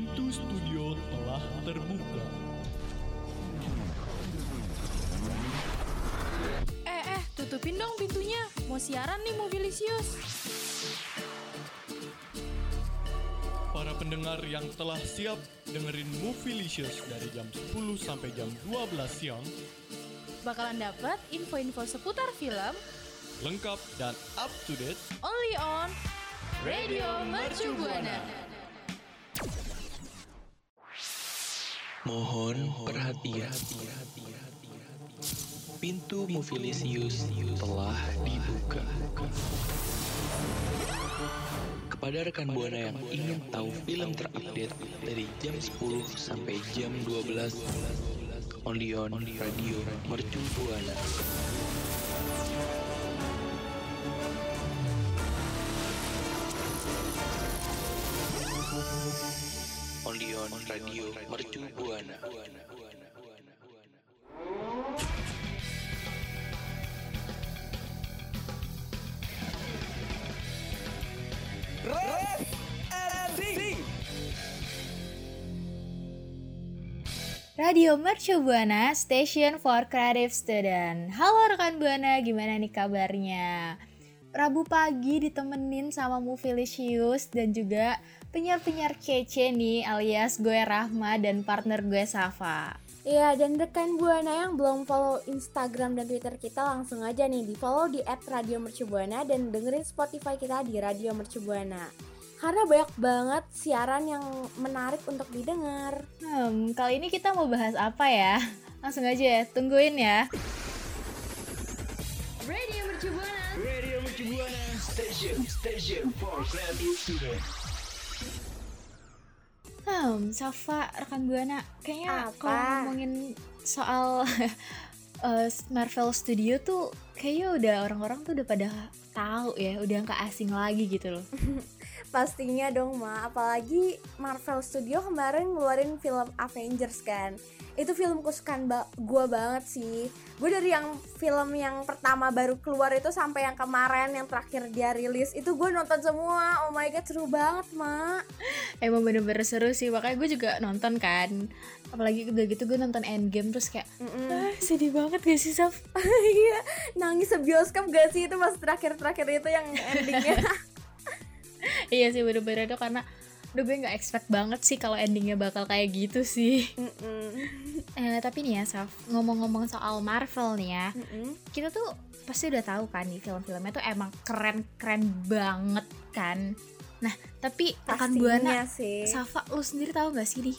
Pintu studio telah terbuka. Eh, eh, tutupin dong pintunya. Mau siaran nih Mobilisius. Para pendengar yang telah siap dengerin Movielicious dari jam 10 sampai jam 12 siang, Bakalan dapat info-info seputar film lengkap dan up to date only on Radio Mercu Buana. Mohon perhatian. Pintu Movilisius telah dibuka. Kepada rekan Buana yang ingin tahu film terupdate dari jam 10 sampai jam 12 only on Radio Mercu Buana. Only on Radio Mercu Buana. Radio Mercu Buana, Station for Creative Student. Halo rekan Buana, gimana nih kabarnya? Rabu pagi ditemenin sama Movilicious dan juga penyiar-penyiar kece nih alias gue Rahma dan partner gue Safa. Iya, dan rekan Buana yang belum follow Instagram dan Twitter kita langsung aja nih di follow di @radiomercubuana dan dengerin Spotify kita di Radio Mercubuana. Karena banyak banget siaran yang menarik untuk didengar. Hmm, kali ini kita mau bahas apa ya? Langsung aja ya, tungguin ya. Radio Mercu Buana. Radio Mercu Buana Station Station for Creative. Hmm, Safa, rekan Buana, kayaknya kalau ngomongin soal eh, Marvel Studio tuh kayaknya udah orang-orang tuh udah pada tahu ya, udah nggak asing lagi gitu loh. Pastinya dong, Ma. Apalagi Marvel Studio kemarin ngeluarin film Avengers kan. Itu film kesukaan ba gue banget sih. Gue dari yang film yang pertama baru keluar itu sampai yang kemarin yang terakhir dia rilis itu gue nonton semua. Oh my god, seru banget, Ma. Emang bener-bener seru sih, makanya gue juga nonton kan. Apalagi udah gitu gue nonton Endgame terus kayak, ah, sedih banget gak sih Saf? Iya, nangis sebioskop gak sih itu pas terakhir-terakhir itu yang endingnya. iya sih bener-bener itu karena Udah gue gak expect banget sih kalau endingnya bakal kayak gitu sih Mm-mm. eh, Tapi nih ya Saf, ngomong-ngomong soal Marvel nih ya Mm-mm. kita tuh pasti udah tahu kan nih film-filmnya tuh emang keren-keren banget kan. Nah, tapi rekan Pastinya buana sih. Safa lu sendiri tahu nggak sih nih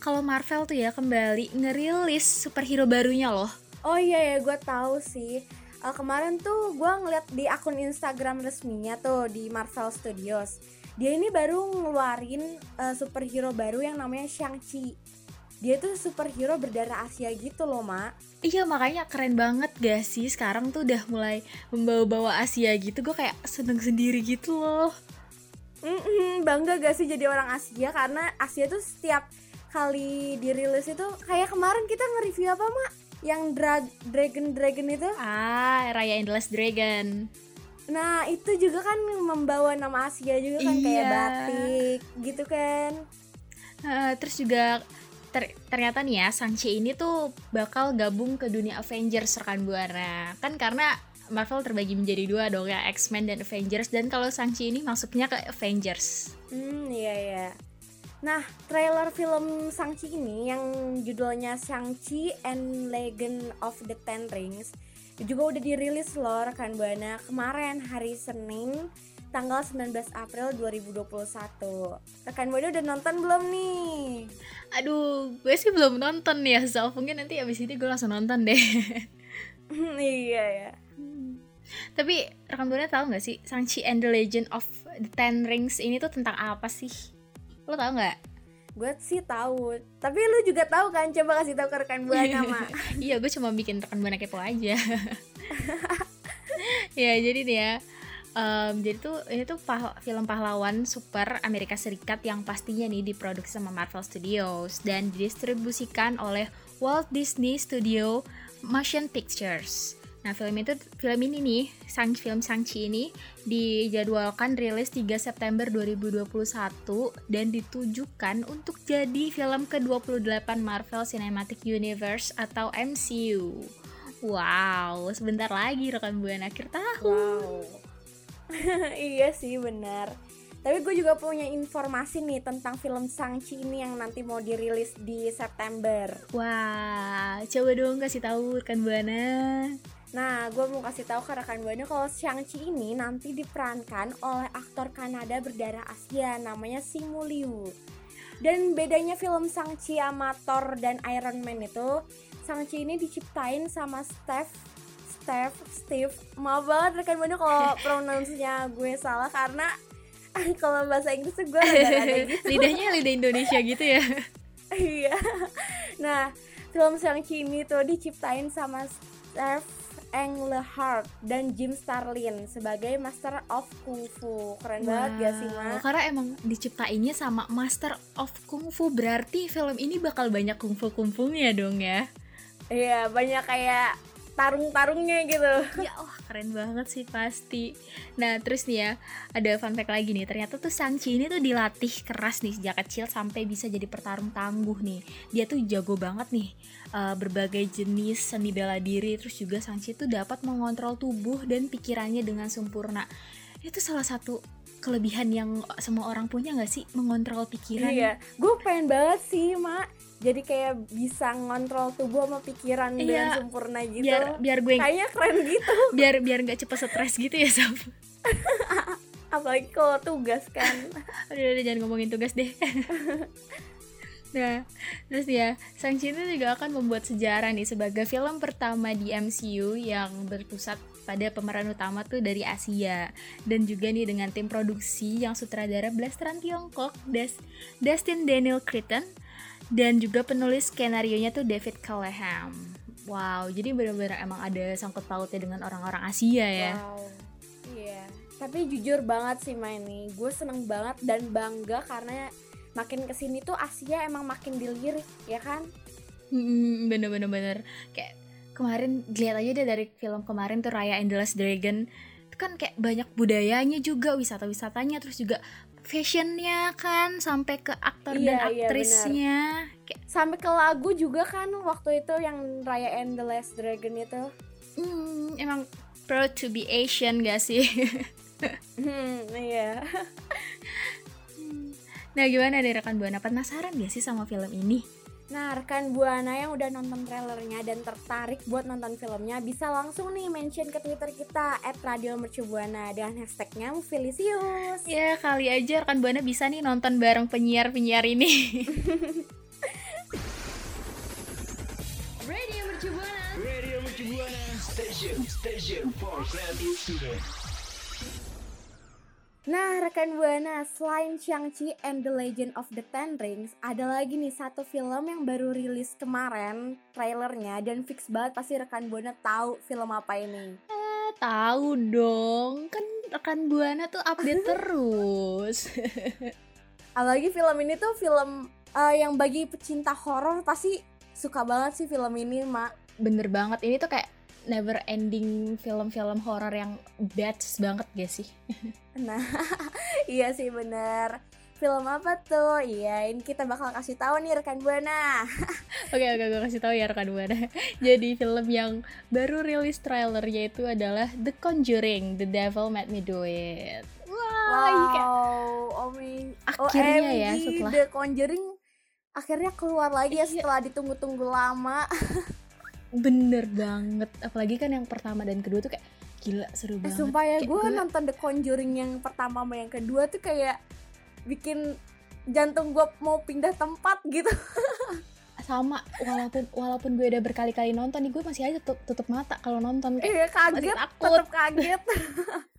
kalau Marvel tuh ya kembali ngerilis superhero barunya loh. Oh iya ya, gue tahu sih. Eh, kemarin tuh gue ngeliat di akun Instagram resminya tuh di Marvel Studios. Dia ini baru ngeluarin eh, superhero baru yang namanya Shang-Chi. Dia tuh superhero berdarah Asia gitu loh, Mak. Iya makanya keren banget gak sih sekarang tuh udah mulai membawa-bawa Asia gitu gue kayak seneng sendiri gitu loh. Mm-mm, bangga gak sih jadi orang Asia karena Asia tuh setiap kali dirilis itu kayak kemarin kita nge-review apa, Mak? Yang dra- dragon-dragon itu. Ah, Raya Endless Dragon. Nah, itu juga kan membawa nama Asia juga kan kayak Iya. batik gitu kan. Eh, terus juga ter- ternyata nih ya Shang-Chi ini tuh bakal gabung ke dunia Avengers rekan buana kan karena Marvel terbagi menjadi dua dong ya X-Men dan Avengers dan kalau Shang-Chi ini masuknya ke Avengers Hmm, iya ya. Nah, trailer film Shang-Chi ini yang judulnya Shang-Chi and Legend of the Ten Rings juga udah dirilis loh rekan Buana kemarin hari Senin tanggal 19 April 2021. Rekan Buana udah nonton belum nih? aduh gue sih belum nonton ya Zal mungkin nanti abis ini gue langsung nonton deh iya ya. tapi rekan buana tahu nggak sih Shang-Chi and the Legend of the Ten Rings ini tuh tentang apa sih lo tau nggak? Gue sih tahu, tapi lu juga tahu kan? Coba kasih tahu ke rekan Buana, Mak. iya gue cuma bikin rekan buana kepo aja. Ya jadi nih ya em, jadi tuh ini tuh pah- film pahlawan super Amerika Serikat yang pastinya nih diproduksi sama Marvel Studios dan didistribusikan oleh Walt Disney Studio Motion Pictures Nah, film itu film ini nih, sang film Shang-Chi ini dijadwalkan rilis 3 September 2021 dan ditujukan untuk jadi film ke-28 Marvel Cinematic Universe atau MCU. Wow, sebentar lagi rekan Buana akhir tahun. Wow. iya sih benar. Tapi gue juga punya informasi nih tentang film Shang-Chi ini yang nanti mau dirilis di September. Wah, coba dong kasih tahu rekan Buana. Nah, gue mau kasih tahu ke rekan buana kalau Shang-Chi ini nanti diperankan oleh aktor Kanada berdarah Asia namanya Simu Liu. Dan bedanya film Shang-Chi sama Thor dan Iron Man itu, Shang-Chi ini diciptain sama Steph Steph, Steve, maaf banget rekan buana kalau pronunciasinya gue salah karena kalau bahasa Inggris tuh gue ada gitu. Lidahnya lidah Indonesia gitu ya. Iya. nah, film Shang-Chi ini tuh diciptain sama Steph Englehart dan Jim Starlin sebagai Master of Kung Fu. Keren banget gak sih, Ma? Karena emang diciptainnya sama Master of Kung Fu, berarti film ini bakal banyak kung fu kung dong ya. Iya, banyak kayak tarung-tarungnya gitu. Ya wah keren banget sih pasti. Nah terus nih ya ada fun fact lagi nih ternyata tuh Shang-Chi ini tuh dilatih keras nih sejak kecil sampai bisa jadi pertarung tangguh nih. Dia tuh jago banget nih uh, berbagai jenis seni bela diri terus juga Shang-Chi tuh dapat mengontrol tubuh dan pikirannya dengan sempurna. Itu salah satu kelebihan yang semua orang punya gak sih mengontrol pikiran? Iya, gue pengen banget sih, Mak jadi kayak bisa ngontrol tubuh sama pikiran iya, dengan sempurna gitu. biar biar gue kayaknya keren gitu. Biar biar nggak cepet stres gitu ya sob. Apalagi kalau tugas kan. Udah, udah jangan ngomongin tugas deh. Nah, terus ya, Shang-Chi itu juga akan membuat sejarah nih sebagai film pertama di MCU yang berpusat pada pemeran utama tuh dari Asia. Dan juga nih dengan tim produksi yang sutradara blasteran Tiongkok Des Dustin Daniel Cretton dan juga penulis skenario nya tuh David Callahan. Wow, jadi benar-benar emang ada sangkut pautnya dengan orang-orang Asia ya. Wow. Iya. Tapi jujur banget sih main nih, gue seneng banget dan bangga karena makin ke sini tuh Asia emang makin dilirik, ya kan? Hmm, bener-bener bener. Kayak kemarin lihat aja deh dari film kemarin tuh Raya and the Last Dragon itu kan kayak banyak budayanya juga wisata-wisatanya terus juga fashionnya kan sampai ke aktor iya, dan iya, aktrisnya. iya, sampai ke lagu juga kan waktu itu yang Raya and the Last Dragon itu. Hmm, emang proud to be Asian gak sih? Hmm, iya. Nah gimana deh rekan buana? Penasaran gak sih sama film ini Nah, rekan Buana yang udah nonton trailernya dan tertarik buat nonton filmnya bisa langsung nih mention ke Twitter kita at Radio Mercubuana dengan hashtagnya Movilisius. Ya, kali aja rekan Buana bisa nih nonton bareng penyiar-penyiar ini. Radio Mercubuana. Radio Mercubuana. Station, station for creative students. Nah, rekan Buana, selain Shang-Chi and the Legend of the Ten Rings, ada lagi nih satu film yang baru rilis kemarin trailernya dan fix banget pasti rekan Buana tahu film apa ini. Eh, tahu dong. Kan rekan Buana tuh update terus. Apalagi film ini tuh film uh, yang bagi pecinta horor pasti suka banget sih film ini, Mak. Bener banget. Ini tuh kayak never ending film-film horor yang bad banget gak sih? nah, iya sih bener. Film apa tuh? Iya, ini kita bakal kasih tahu nih rekan buana. oke, oke, gue kasih tahu ya rekan buana. Jadi film yang baru rilis trailernya itu adalah The Conjuring, The Devil Made Me Do It. Wow, wow. oh my, akhirnya OMG, ya setelah The Conjuring akhirnya keluar lagi ya iya. setelah ditunggu-tunggu lama. Bener banget. Apalagi kan yang pertama dan kedua tuh kayak gila seru eh, banget. sumpah ya gue nonton The Conjuring yang pertama sama yang kedua tuh kayak bikin jantung gue mau pindah tempat gitu. Sama walaupun walaupun gue udah berkali-kali nonton nih gue masih aja tutup, tutup mata kalau nonton kayak iya, kaget tetap kaget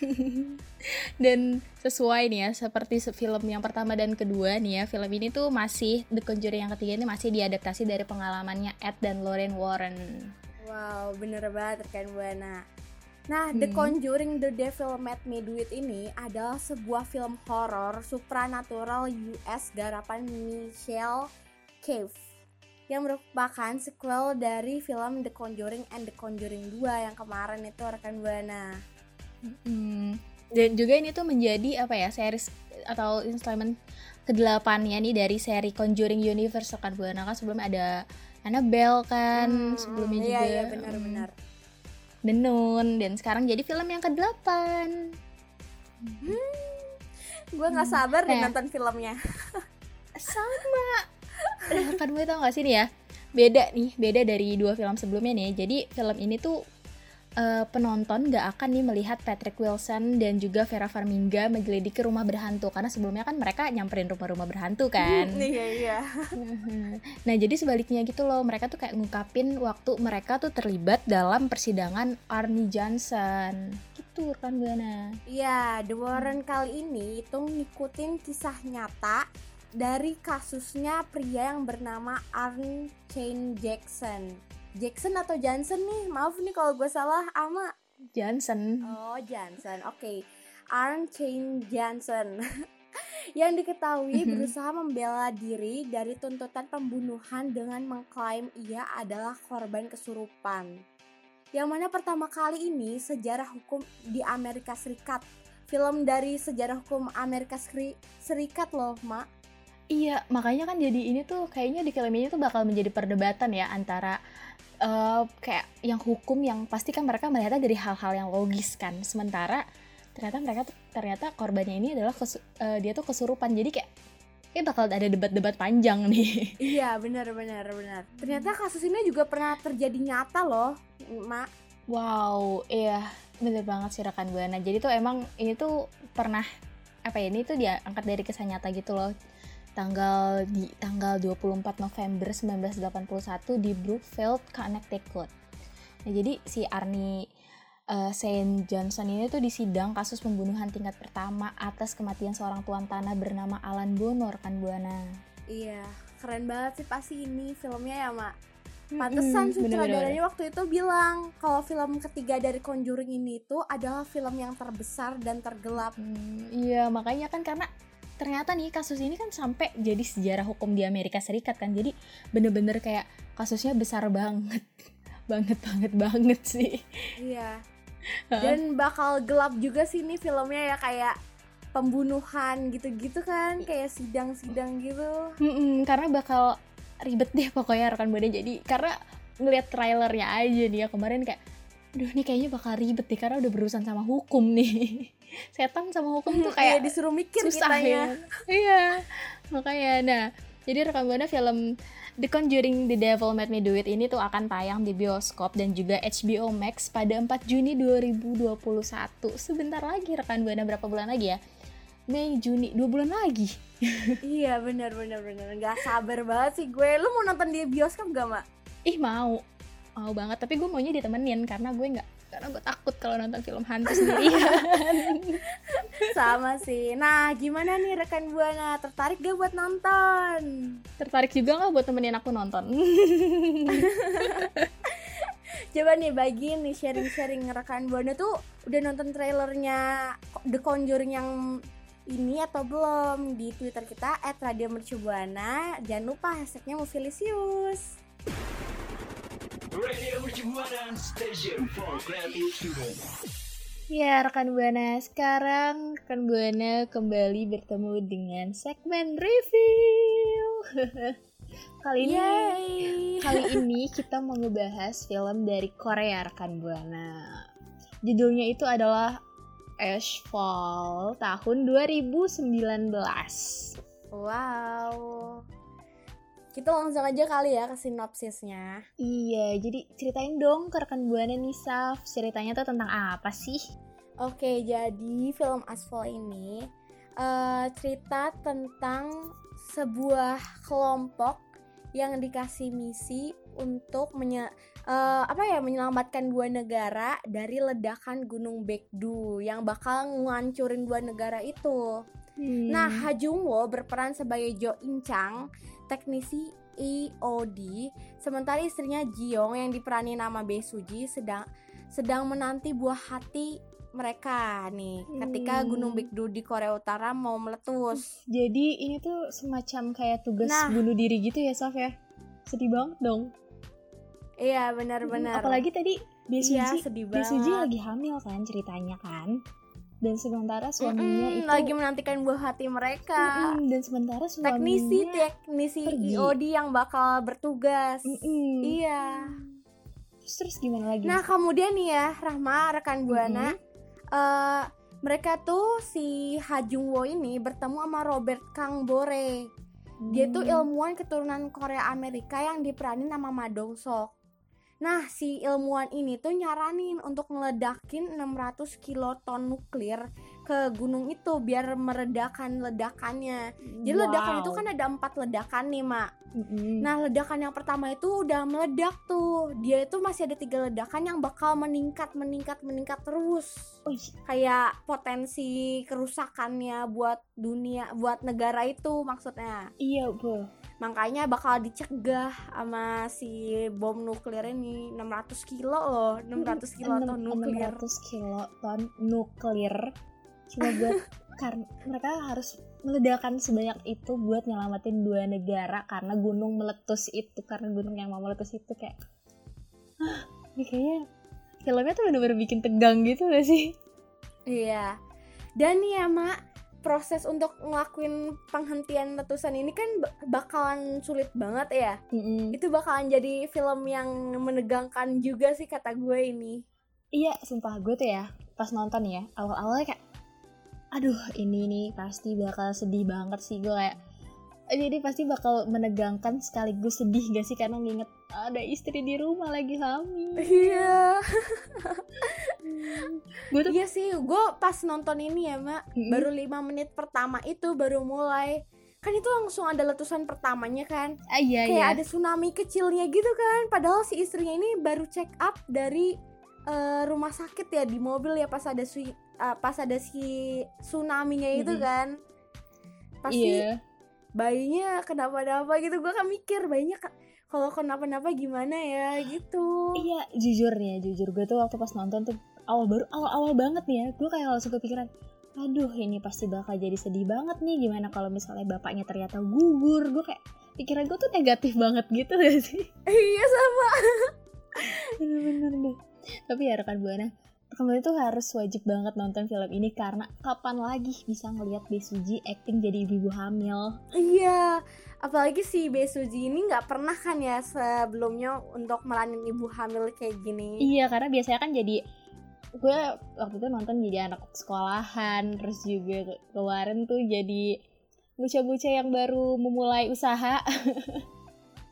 dan sesuai nih ya seperti film yang pertama dan kedua nih ya film ini tuh masih The Conjuring yang ketiga ini masih diadaptasi dari pengalamannya Ed dan Lorraine Warren wow bener banget kan Buana Nah, hmm. The Conjuring The Devil Made Me Do It ini adalah sebuah film horor supranatural US garapan Michelle Cave. yang merupakan sequel dari film The Conjuring and The Conjuring 2 yang kemarin itu rekan buana. Hmm. Dan juga ini tuh menjadi apa ya series atau installment ke-8 ya nih dari seri Conjuring Universe kan Buana kan sebelumnya ada Annabelle kan Hmm, sebelumnya iya, juga Iya, benar-benar. hmm, The Nun dan sekarang jadi film yang ke-8 Gue nggak sabar deh Nah. nonton filmnya. sama. Nah, kan gue tau gak sih nih ya? Beda nih beda dari dua film sebelumnya nih. Jadi film ini tuh eh, penonton gak akan nih melihat Patrick Wilson dan juga Vera Farmiga menyelidiki rumah berhantu. Karena sebelumnya kan mereka nyamperin rumah-rumah berhantu kan. Iya, iya. nah jadi sebaliknya gitu loh. Mereka tuh kayak ngungkapin waktu mereka tuh terlibat dalam persidangan Arnie Johnson. Gitu kan Buana Iya, The Warren kali ini itu ngikutin kisah nyata dari kasusnya pria yang bernama Arn Chain Jackson. Jackson atau Johnson nih? Maaf nih kalau gue salah, Ama. Johnson Oh, Johnson. Oke. Arn Chain Johnson. yang diketahui Mhm. berusaha membela diri dari tuntutan pembunuhan dengan mengklaim ia adalah korban kesurupan. Yang mana pertama kali ini sejarah hukum di Amerika Serikat. Film dari sejarah hukum Amerika Seri- Serikat loh, Mak. Iya, makanya kan jadi ini tuh kayaknya di film ini tuh bakal menjadi perdebatan ya antara eh, kayak yang hukum yang pasti kan mereka melihatnya dari hal-hal yang logis kan. Sementara ternyata mereka tuh- ternyata korbannya ini adalah kesu- eh, dia tuh kesurupan. Jadi kayak kayak bakal ada debat-debat panjang nih. Iya, benar benar benar. Ternyata kasus ini juga pernah terjadi nyata loh, Mak. Wow, iya bener banget sih rekan buana. Jadi tuh emang ini tuh pernah apa ya ini tuh dia angkat dari kisah nyata gitu loh. Tanggal di tanggal 24 November 1981 di Brookfield, Connecticut. Nah, jadi si Arnie eh, Saint Johnson ini tuh disidang kasus pembunuhan tingkat pertama atas kematian seorang tuan tanah bernama Alan Bono rekan buana. Iya, keren banget sih pasti ini filmnya ya, Mak. Pantesan bener-bener. sutradaranya waktu itu bilang kalau film ketiga dari Conjuring ini itu adalah film yang terbesar dan tergelap. Hmm, iya makanya kan karena ternyata nih kasus ini kan sampai jadi sejarah hukum di Amerika Serikat kan. Jadi bener-bener kayak kasusnya besar banget. Banget banget banget sih. Iya. Dan bakal gelap juga sih nih filmnya ya kayak pembunuhan gitu-gitu kan, kayak sidang-sidang gitu. Mm-mm, karena bakal ribet deh pokoknya rekan buana jadi karena ngeliat trailernya aja nih ya kemarin kayak Duh nih kayaknya bakal ribet deh karena udah berurusan sama hukum nih Setan sama hukum tuh Kayak kayak disuruh mikir susah kitanya. ya iya makanya nah jadi rekam buana film The Conjuring The Devil Made Me Do It ini tuh akan tayang di bioskop dan juga HBO Max pada 4 Juni 2021 sebentar lagi rekan buana berapa bulan lagi ya Mei Juni dua bulan lagi Iya, benar benar benar. Nggak sabar banget sih gue. Lu mau nonton di bioskop gak, Mak? ih mau mau banget tapi gue maunya ditemenin karena gue nggak karena gue takut kalau nonton film hantu sendirian Sama sih. Nah, gimana nih rekan Buana? Tertarik gak buat nonton? tertarik juga nggak buat temenin aku nonton Coba nih bagi nih sharing-sharing rekan Buana tuh udah nonton trailernya The Conjuring yang ini atau belum di Twitter kita @radiomercubuana. Jangan lupa hashtagnya Movilisius. Radio Mercubuana Station for Creative Student. Ya rekan Buana, sekarang rekan Buana kembali bertemu dengan segmen review. kali ini Yeay. kali ini kita mau ngebahas film dari Korea rekan Buana. Judulnya itu adalah Ashfall tahun 2019. Wow. Kita langsung aja kali ya ke sinopsisnya. Iya, jadi ceritain dong ke rekan Buana nih Saf, ceritanya tuh tentang apa sih? Oke, jadi film Asphalt ini eh, cerita tentang sebuah kelompok yang dikasih misi untuk menye eh, apa ya menyelamatkan dua negara dari ledakan Gunung Baekdu yang bakal ngancurin dua negara itu. Hmm. Nah, Ha Jung Wo berperan sebagai Jo In Chang, teknisi EOD, sementara istrinya Jiong yang diperani nama Bae Suji sedang sedang menanti buah hati mereka nih ketika Hmm. Gunung Baekdu di Korea Utara mau meletus. Jadi ini tuh semacam kayak tugas Nah. bunuh diri gitu ya Saf ya? sedih banget dong. Iya benar-benar. Apalagi tadi Besuji, Iya sedih banget. Besuji lagi hamil kan ceritanya kan. Dan sementara suaminya Mm-mm, itu lagi menantikan buah hati mereka. Mm-mm, dan sementara suaminya Teknisi teknisi pergi. IOD yang bakal bertugas. Mm-mm. Iya. Terus, terus gimana lagi? Nah kemudian nih ya Rahma rekan buana, eh, mereka tuh si Ha Jung Wo ini bertemu sama Robert Kang Bore. Dia tuh Hmm. ilmuwan keturunan Korea Amerika yang diperanin sama Ma Dong Sok. Nah, si ilmuwan ini tuh nyaranin untuk ngeledakin 600 kiloton nuklir ke gunung itu biar meredakan ledakannya. Jadi ledakan itu Wow. kan ada empat ledakan nih, Mak. Mm-mm. Nah, ledakan yang pertama itu udah meledak tuh. Dia itu masih ada tiga ledakan yang bakal meningkat, meningkat, meningkat terus. Wih, Kayak potensi kerusakannya buat dunia, buat negara itu maksudnya. iya bu. Makanya bakal dicegah sama si bom nuklir ini 600 kilo loh, 600 kilo ton nuklir. 600 kiloton nuklir cuma buat karena mereka harus meledakan sebanyak itu buat nyelamatin dua negara karena gunung meletus itu karena gunung yang mau meletus itu kayak ah, ini kayaknya filmnya tuh bener-bener bikin tegang gitu gak sih Iya. Dan ya, Mak, proses untuk ngelakuin penghentian letusan ini kan ba- bakalan sulit banget ya. Mm-mm. itu bakalan jadi film yang menegangkan juga sih kata gue ini. iya sumpah gue tuh ya pas nonton ya awal-awalnya kayak aduh ini nih pasti bakal sedih banget sih gue kayak jadi pasti bakal menegangkan sekaligus sedih gak sih karena nginget ada istri di rumah lagi hamil Iya. gue tuh Iya sih, gue pas nonton ini ya, Mak, Mm-mm. baru lima menit pertama itu baru mulai. Kan itu langsung ada letusan pertamanya kan. ah, iya Kayak iya ada tsunami kecilnya gitu kan. Padahal si istrinya ini baru check up dari eh, rumah sakit ya di mobil ya pas ada si eh, pas ada si tsunami-nya itu Mm-mm. kan. Pasti iya bayinya kenapa-napa gitu. Gue kan mikir bayinya kalau kenapa-napa gimana ya? Gitu. Iya jujur nih ya jujur gue tuh waktu pas nonton tuh awal baru awal-awal banget nih ya gue kayak langsung kepikiran aduh ini pasti bakal jadi sedih banget nih gimana kalau misalnya bapaknya ternyata gugur. Gue kayak pikiran gue tuh negatif banget gitu gak sih? Iya sama. Bener-bener deh. Tapi ya rekan buana buana tuh harus wajib banget nonton film ini karena kapan lagi bisa ngelihat Besuji acting jadi ibu-ibu hamil? Iya apalagi si Besuji ini nggak pernah kan ya sebelumnya untuk meranin ibu hamil kayak gini. Iya karena biasanya kan jadi gue waktu itu nonton jadi anak sekolahan terus juga ke- kemarin tuh jadi bocah-bocah yang baru memulai usaha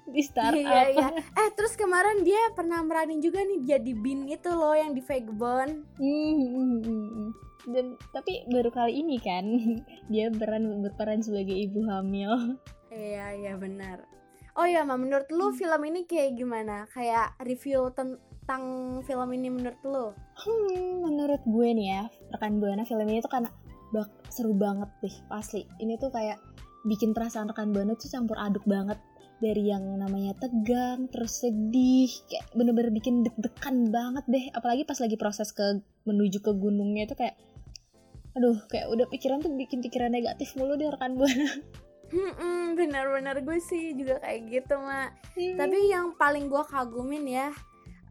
di startup. Iya iya. Eh terus kemarin dia pernah meranin juga nih jadi bin itu loh yang di Vagabond. Hmm, hmm, hmm, hmm. dan tapi baru kali ini kan dia beran berperan sebagai ibu hamil. Iya iya benar. Oh ya ma menurut lu film ini kayak gimana? Kayak review tentang film ini menurut lu? Hmm, menurut gue nih ya, rekan buana film ini tuh karena bak seru banget deh, asli. Ini tuh kayak bikin perasaan rekan buana tuh campur aduk banget dari yang namanya tegang, terus sedih, kayak bener-bener bikin deg-degan banget deh. Apalagi pas lagi proses ke menuju ke gunungnya itu kayak, aduh, kayak udah pikiran tuh bikin pikiran negatif mulu deh rekan buana. Hmm, benar-benar gue sih juga kayak gitu mak. Tapi yang paling gue kagumin ya,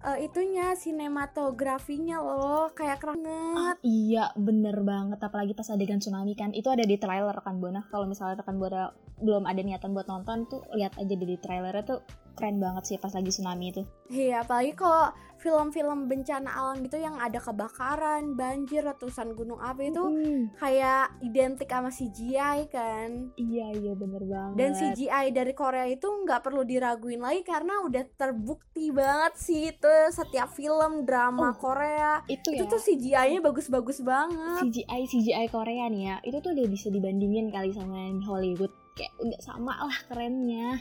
eh, itunya sinematografinya loh, kayak keren banget. Ah, iya bener banget apalagi pas adegan tsunami kan. Itu ada di trailer rekan buana kalau misalnya rekan buana belum ada niatan buat nonton tuh lihat aja di trailernya tuh keren banget sih pas lagi tsunami itu. Iya, apalagi kalau film-film bencana alam gitu yang ada kebakaran, banjir, letusan gunung api itu Hmm, kayak identik sama CGI kan. iya iya bener banget. Dan CGI dari Korea itu nggak perlu diraguin lagi karena udah terbukti banget sih itu setiap film drama Oh, Korea. itu itu ya? tuh CGI-nya bagus-bagus banget. CGI CGI Korea nih ya. Itu tuh udah bisa dibandingin kali sama Hollywood. Kayak udah sama lah kerennya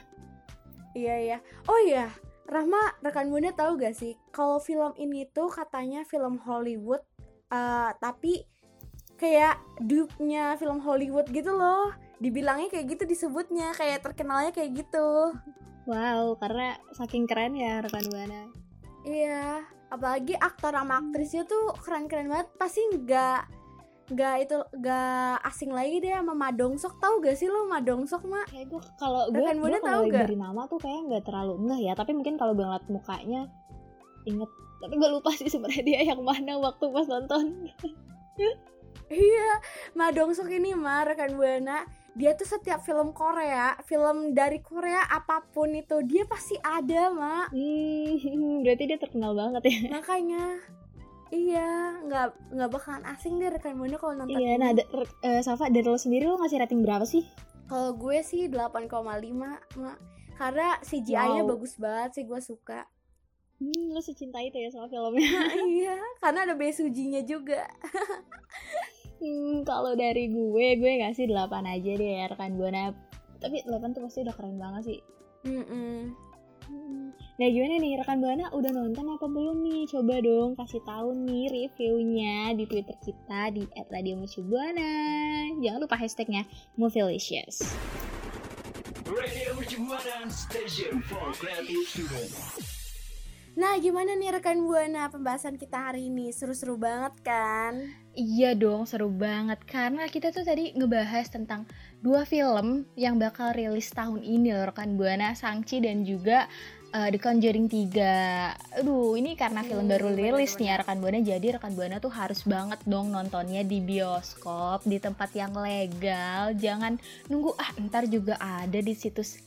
Iya iya. Oh iya, Rahma rekan Bunda tahu gak sih kalau film ini tuh katanya film Hollywood eh, tapi kayak dupe-nya film Hollywood gitu loh. Dibilangnya kayak gitu disebutnya, kayak terkenalnya kayak gitu. wow karena saking keren ya rekan buana Iya, apalagi aktor sama aktrisnya tuh keren-keren banget. Pasti nggak nggak itu nggak asing lagi deh sama Madongsok tahu gak sih lo Madongsok mak? Kayak gue kalau gue gue kalau gak? dari nama tuh kayak nggak terlalu enggak ya. Tapi mungkin kalau gue ngeliat mukanya inget. Tapi gue lupa sih sebenarnya dia yang mana waktu pas nonton. Iya, Madongsok ini mah rekan buana. Dia tuh setiap film Korea, film dari Korea apa pun itu dia pasti ada, Mak. hmm, berarti dia terkenal banget ya. Makanya iya, nggak nggak bakalan asing deh rekan buana kalau nonton. iya nah da- re- eh, Safa dari lo sendiri lo ngasih rating berapa sih Kalau gue sih 8,5, Mak. Karena CGI-nya Wow. bagus banget sih, gue suka. hmm, lo secinta itu ya sama filmnya iya, karena ada Bae Sujinya juga. Hmm, kalau dari gue, gue ngasih 8 aja deh ya rekan Buana. Tapi 8 tuh pasti udah keren banget sih. Mm-mm. Hmm. Nah gimana nih rekan Buana udah nonton apa belum nih? Coba dong kasih tahu nih reviewnya di Twitter kita di @radiomercubuana. Jangan lupa hashtagnya Movielicious. Radio Mercubuana Station for Creative Students. Nah, gimana nih rekan buana pembahasan kita hari ini? Seru-seru banget kan? Iya dong, seru banget karena kita tuh tadi ngebahas tentang dua film yang bakal rilis tahun ini loh rekan Buana, Sangchi dan juga uh, The Conjuring 3. Aduh, ini karena film Hmm, baru rilis nih ya rekan Buana, jadi rekan Buana tuh harus banget dong nontonnya di bioskop, di tempat yang legal. Jangan nunggu ah ntar juga ada di situs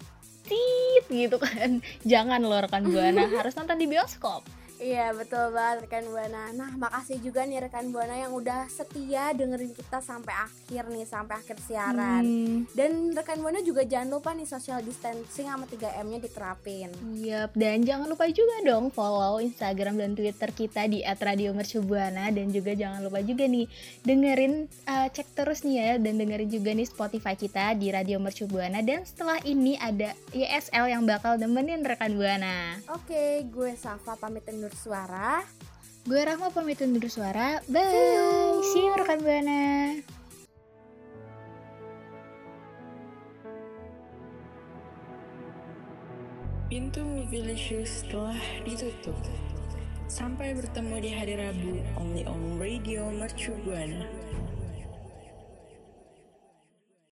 tit gitu kan. Jangan loh rekan Buana, harus nonton di bioskop. Iya betul banget rekan buana. Nah makasih juga nih rekan buana yang udah setia dengerin kita sampai akhir nih sampai akhir siaran. Hmm. Dan rekan buana juga jangan lupa nih social distancing sama 3 m nya diterapin. Yap, dan jangan lupa juga dong follow Instagram dan Twitter kita di @radiomercubuana dan juga jangan lupa juga nih dengerin uh, cek terus nih ya dan dengerin juga nih Spotify kita di Radio Mercubuana dan setelah ini ada YSL yang bakal nemenin rekan Buana. Oke, gue Safa pamit undur suara. Gue Rahma pamit undur suara. Bye. See you rekan Buana. Pintu Movilicious telah ditutup. Sampai bertemu di hari Rabu, only on Radio Mercu Buana.